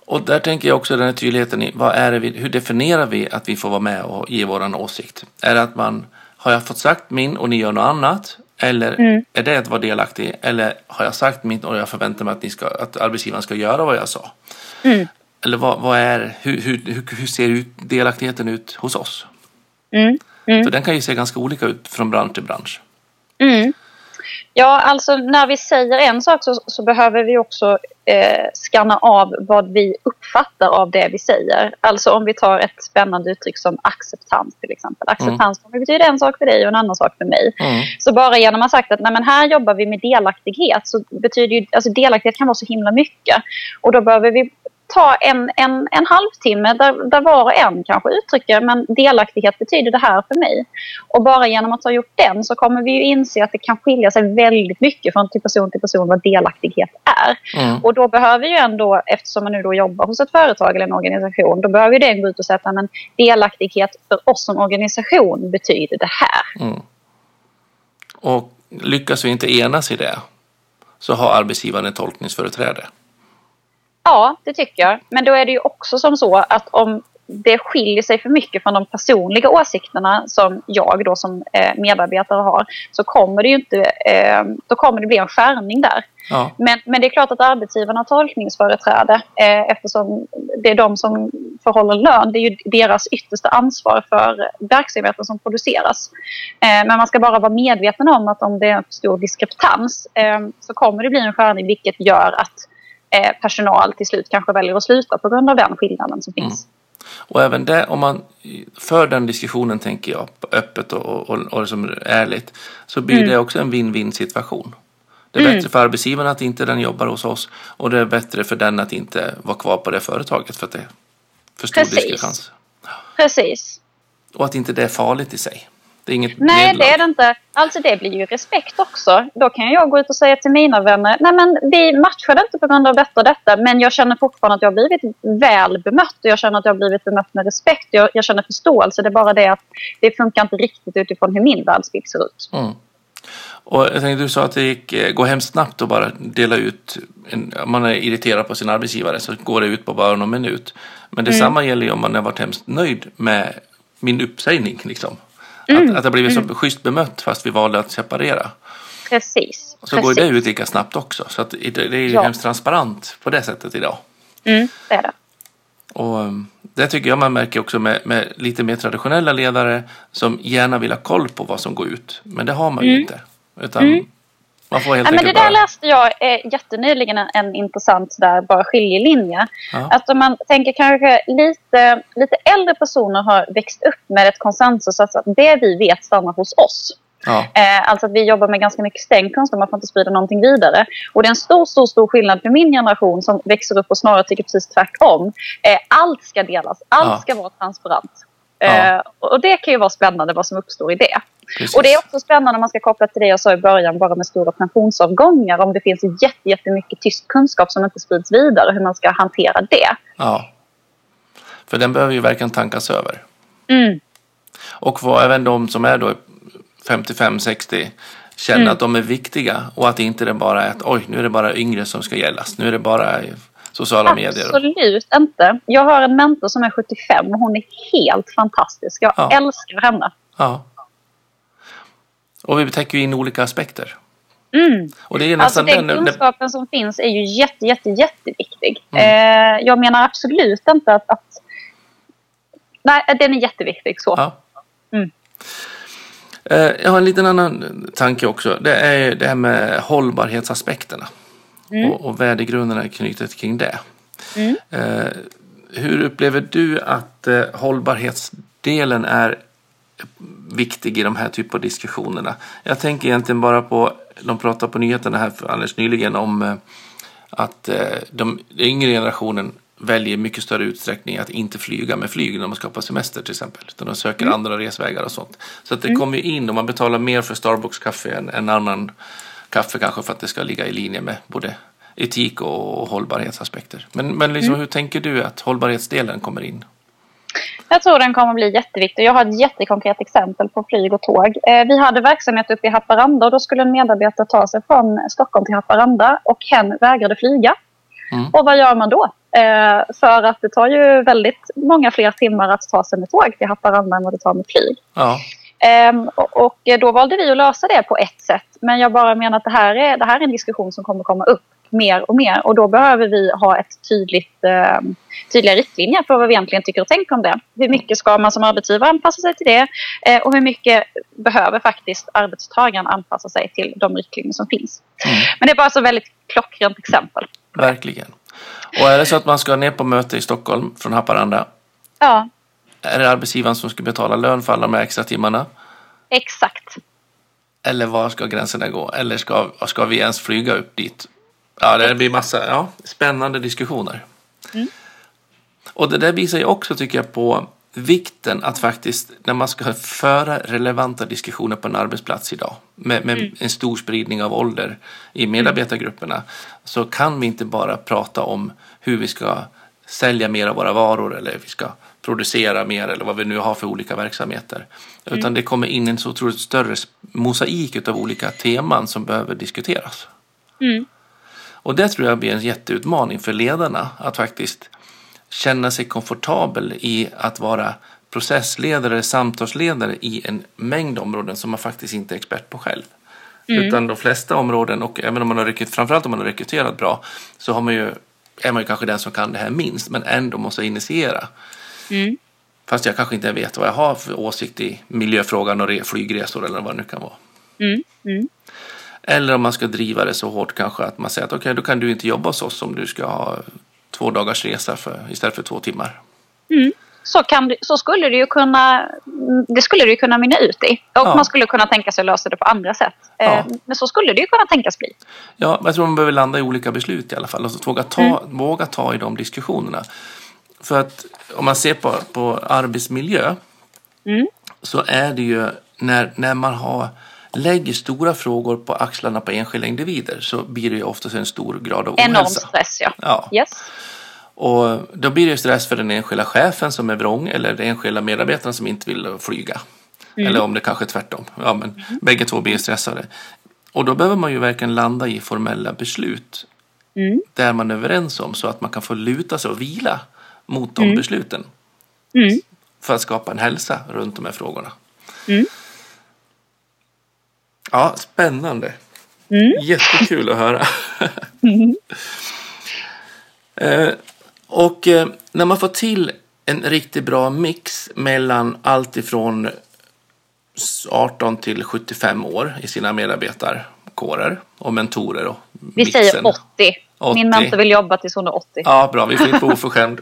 Och där tänker jag också den här tydligheten i vad är vi, hur definierar vi att vi får vara med och ge våran åsikt? Är det att man, har jag fått sagt min och ni gör något annat? Eller mm. är det att vara delaktig? Eller har jag sagt mitt och jag förväntar mig att, ni ska, att arbetsgivaren ska göra vad jag sa? Mm. Eller vad, vad, är, hur, hur, hur, ser ut delaktigheten ut hos oss? Mm. Mm. För den kan ju se ganska olika ut från bransch till bransch. Mm. Ja, alltså när vi säger en sak så, så behöver vi också eh, skanna av vad vi uppfattar av det vi säger. Alltså om vi tar ett spännande uttryck som acceptans till exempel. Acceptans mm. betyder en sak för dig och en annan sak för mig. Mm. Så bara genom att ha sagt att Nej, men här jobbar vi med delaktighet så betyder ju, alltså delaktighet kan vara så himla mycket. Och då behöver vi ta en, en, en halvtimme där, där var och en kanske uttrycker men delaktighet betyder det här för mig. Och bara genom att ha gjort den så kommer vi ju inse att det kan skilja sig väldigt mycket från till person till person vad delaktighet är. Mm. Och då behöver ju ändå, eftersom man nu då jobbar hos ett företag eller en organisation, då behöver den gå ut och säga att men delaktighet för oss som organisation betyder det här. Mm. Och lyckas vi inte enas i det så har arbetsgivaren ett tolkningsföreträde. Ja, det tycker jag. Men då är det ju också som så att om det skiljer sig för mycket från de personliga åsikterna som jag då som eh, medarbetare har så kommer det ju inte, eh, då kommer det bli en skärning där. Ja. Men, men det är klart att arbetsgivarna har tolkningsföreträde eh, eftersom det är de som förhåller lön. Det är ju deras yttersta ansvar för verksamheten som produceras. Men man ska bara vara medveten om att om det är en stor diskrepans eh, så kommer det bli en skärning vilket gör att personal till slut kanske väljer att sluta på grund av den skillnaden som finns. Mm. Och även det, om man för den diskussionen, tänker jag, öppet och, och, och, liksom ärligt, så blir mm. det också en win-win situation. Det är mm. bättre för arbetsgivaren att inte den jobbar hos oss och det är bättre för den att inte vara kvar på det företaget för att det är för stor diskrepans. Precis. Och att inte det är farligt i sig. Det är inget Nej, nederlag. det är det inte. Alltså det blir ju respekt också. Då kan jag gå ut och säga till mina vänner, nej men vi matchade inte på grund av detta och detta, men jag känner fortfarande att jag har blivit väl bemött och jag känner att jag har blivit bemött med respekt. Jag, jag känner förståelse. Det är bara det att det funkar inte riktigt utifrån hur min världsbild ser ut. Mm. Och jag tänkte, du sa att det gick, eh, går hemskt snabbt att bara dela ut, en, om man är irriterad på sin arbetsgivare så går det ut på bara någon minut. Men detsamma mm. gäller ju om man har varit hemskt nöjd med min uppsägning. Liksom. Mm. Att, att det blivit så mm. schysst bemött fast vi valde att separera. Precis. Så Precis. går det ut lika snabbt också. Så att det, är ju ja. hemskt transparent på det sättet idag. Mm, det är det. Och um, det tycker jag man märker också med, med, lite mer traditionella ledare som gärna vill ha koll på vad som går ut. Men det har man ju mm. inte. Utan mm. Man får helt ja, men det där bara... läste jag eh, jättenyligen en, en intressant där, bara skiljelinje. Ja. Att om man tänker kanske lite, lite äldre personer har växt upp med ett konsensus att det vi vet stannar hos oss. Ja. Eh, alltså att vi jobbar med ganska mycket stängd kunskap, man får inte sprida någonting vidare. Och det är en stor, stor, stor skillnad för min generation som växer upp och snarare tycker precis tvärtom. Eh, allt ska delas, allt ja. ska vara transparent. Ja. Eh, och det kan ju vara spännande vad som uppstår i det. Precis. Och det är också spännande om man ska koppla till det jag sa i början bara med stora pensionsavgångar. Om det finns jättemycket tyst kunskap som inte sprids vidare, hur man ska hantera det. Ja. För den behöver ju verkligen tankas över. Mm. Och vad även de som är då 55-60 känner mm. att de är viktiga och att det inte bara är att oj, nu är det bara yngre som ska gällas. Nu är det bara sociala Absolut medier? Absolut inte. Jag har en mentor som är 75 och hon är helt fantastisk. Jag ja. älskar henne. Ja. Och vi täcker ju in olika aspekter. Mm. Och det är nästan alltså den, den kunskapen som finns är ju jätte, jätte, jätteviktig. Mm. Eh, jag menar absolut inte att, att... Nej, den är jätteviktig. Så. Ja. Mm. Eh, jag har en liten annan tanke också. Det är det här med hållbarhetsaspekterna. Mm. Och, och värdegrunderna knutet kring det. Mm. Eh, hur upplever du att eh, hållbarhetsdelen är viktig i de här typen av diskussionerna? Jag tänker egentligen bara på, de pratade på nyheterna här för alldeles nyligen om eh, att de, den yngre generationen väljer mycket större utsträckning att inte flyga med flyg när man ska på semester till exempel. Utan de söker mm. andra resvägar och sånt. Så att det mm. kommer in och man betalar mer för Starbucks-kaffe än en annan kaffe kanske för att det ska ligga i linje med både etik och hållbarhetsaspekter. Men, men liksom, mm. hur tänker du att hållbarhetsdelen kommer in? Jag tror den kommer bli jätteviktig. Jag har ett jättekonkret exempel på flyg och tåg. Eh, vi hade verksamhet uppe i Haparanda och då skulle en medarbetare ta sig från Stockholm till Haparanda och hen vägrade flyga. Mm. Och vad gör man då? Eh, för att det tar ju väldigt många fler timmar att ta sig med tåg till Haparanda än vad det tar med flyg. Ja. Um, och då valde vi att lösa det på ett sätt. Men jag bara menar att det här är, det här är en diskussion som kommer komma upp mer och mer. Och då behöver vi ha ett tydligt, eh, tydliga riktlinjer för vad vi egentligen tycker och tänker om det. Hur mycket ska man som arbetsgivare anpassa sig till det? Eh, och hur mycket behöver faktiskt arbetstagaren anpassa sig till de riktlinjer som finns? Mm. Men det är bara så väldigt klockrent exempel. Verkligen. Och är det så att man ska ner på möte i Stockholm från Haparanda? Ja. Är det arbetsgivaren som ska betala lön för alla de här extra timmarna? Exakt. Eller var ska gränserna gå? Eller ska, ska vi ens flyga upp dit? Ja, det blir massa ja, spännande diskussioner. Mm. Och det där visar ju också, tycker jag, på vikten att faktiskt, när man ska föra relevanta diskussioner på en arbetsplats idag, med, med mm. en stor spridning av ålder i medarbetargrupperna, så kan vi inte bara prata om hur vi ska sälja mer av våra varor eller vi ska producera mer eller vad vi nu har för olika verksamheter. Mm. Utan det kommer in en så otroligt större mosaik av olika teman som behöver diskuteras. Mm. Och det tror jag blir en jätteutmaning för ledarna att faktiskt känna sig komfortabel i att vara processledare, samtalsledare i en mängd områden som man faktiskt inte är expert på själv. Mm. Utan de flesta områden, och även om man har rekryterat, framförallt om man har rekryterat bra, så har man ju, är man ju kanske den som kan det här minst, men ändå måste initiera. Mm. Fast jag kanske inte vet vad jag har för åsikt i miljöfrågan och flygresor eller vad det nu kan vara. Mm. Mm. Eller om man ska driva det så hårt kanske att man säger att okej, okay, då kan du inte jobba hos oss om du ska ha två dagars resa för, istället för två timmar. Mm. Så, kan, så skulle det ju kunna, det skulle det kunna mynna ut i. Och ja. man skulle kunna tänka sig att lösa det på andra sätt. Ja. Eh, men så skulle det ju kunna tänkas bli. Ja, jag tror man behöver landa i olika beslut i alla fall. Alltså, våga, ta, mm. våga ta i de diskussionerna. För att om man ser på, på arbetsmiljö mm. så är det ju när, när man har lägger stora frågor på axlarna på enskilda individer så blir det ju oftast en stor grad av ohälsa. Enorm stress, ja. ja. Yes. Och då blir det stress för den enskilda chefen som är vrång eller den enskilda medarbetaren som inte vill flyga. Mm. Eller om det kanske är tvärtom. Ja, men mm. Bägge två blir stressade. Och då behöver man ju verkligen landa i formella beslut. Mm. Där man är överens om så att man kan få luta sig och vila mot de mm. besluten. Mm. För att skapa en hälsa runt de här frågorna. Mm. Ja, spännande. Mm. Jättekul att höra. mm. *laughs* eh, och eh, när man får till en riktigt bra mix mellan allt ifrån 18 till 75 år i sina medarbetarkårer och mentorer. Och Vi mixen. säger 80. 80. Min mentor vill jobba tills hon är 80. Ja, bra. Vi får inte vara *laughs* oförskämd.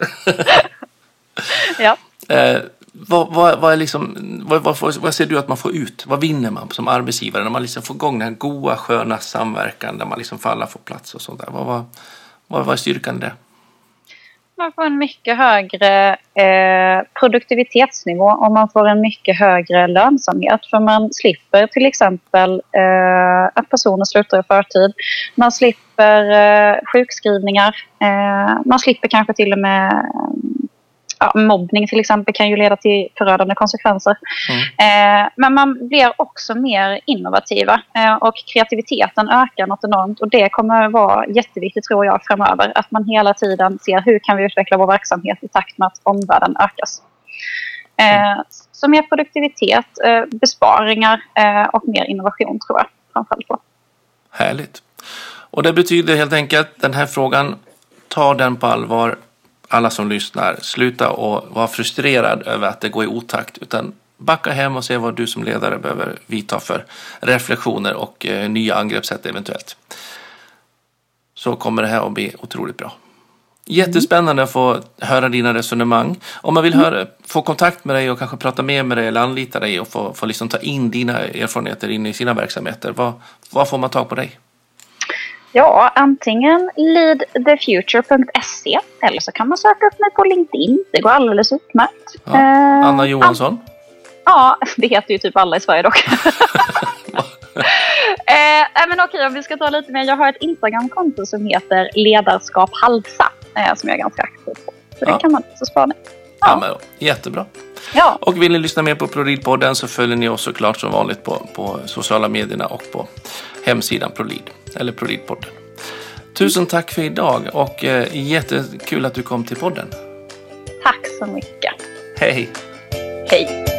*laughs* ja. Eh, vad, vad, vad, är liksom, vad, vad, vad, ser du att man får ut? Vad vinner man som arbetsgivare när man liksom får igång den här goa, sköna samverkan där man liksom får alla får plats och sånt där? Vad, vad, vad, vad är styrkan i det? Man får en mycket högre eh, produktivitetsnivå och man får en mycket högre lönsamhet. För man slipper till exempel eh, att personer slutar i förtid. Man slipper eh, sjukskrivningar. Eh, man slipper kanske till och med ja, mobbning till exempel kan ju leda till förödande konsekvenser. Mm. Eh, men man blir också mer innovativa eh, och kreativiteten ökar något enormt och det kommer vara jätteviktigt tror jag framöver. Att man hela tiden ser hur kan vi utveckla vår verksamhet i takt med att omvärlden ökas. Eh, mm. Så mer produktivitet, eh, besparingar eh, och mer innovation tror jag framförallt på. Härligt. Och det betyder helt enkelt den här frågan, ta den på allvar, alla som lyssnar, sluta och vara frustrerad över att det går i otakt utan backa hem och se vad du som ledare behöver vidta för reflektioner och eh, nya angreppssätt eventuellt. Så kommer det här att bli otroligt bra. Jättespännande att få höra dina resonemang. Om man vill mm. höra, få kontakt med dig och kanske prata mer med dig eller anlita dig och få, få liksom ta in dina erfarenheter in i sina verksamheter, vad, vad får man tag på dig? Ja, antingen leadthefuture.se eller så kan man söka upp mig på LinkedIn. Det går alldeles utmärkt. Ja. Eh, Anna Johansson? Ja, *laughs* det heter ju typ alla i Sverige dock. *laughs* eh, men okej, om vi ska ta lite mer. Jag har ett Instagramkonto som heter Ledarskap Halsa eh, som jag är ganska aktiv på. Så ja. det kan man också spana. Ja. ja, men, jättebra. Ja. Och vill ni lyssna mer på ProLead-podden så följer ni oss såklart som vanligt på, på sociala medierna och på hemsidan ProLead, eller ProLead-podden. Tusen tack för idag och eh, jättekul att du kom till podden. Tack så mycket. Hej. Hej.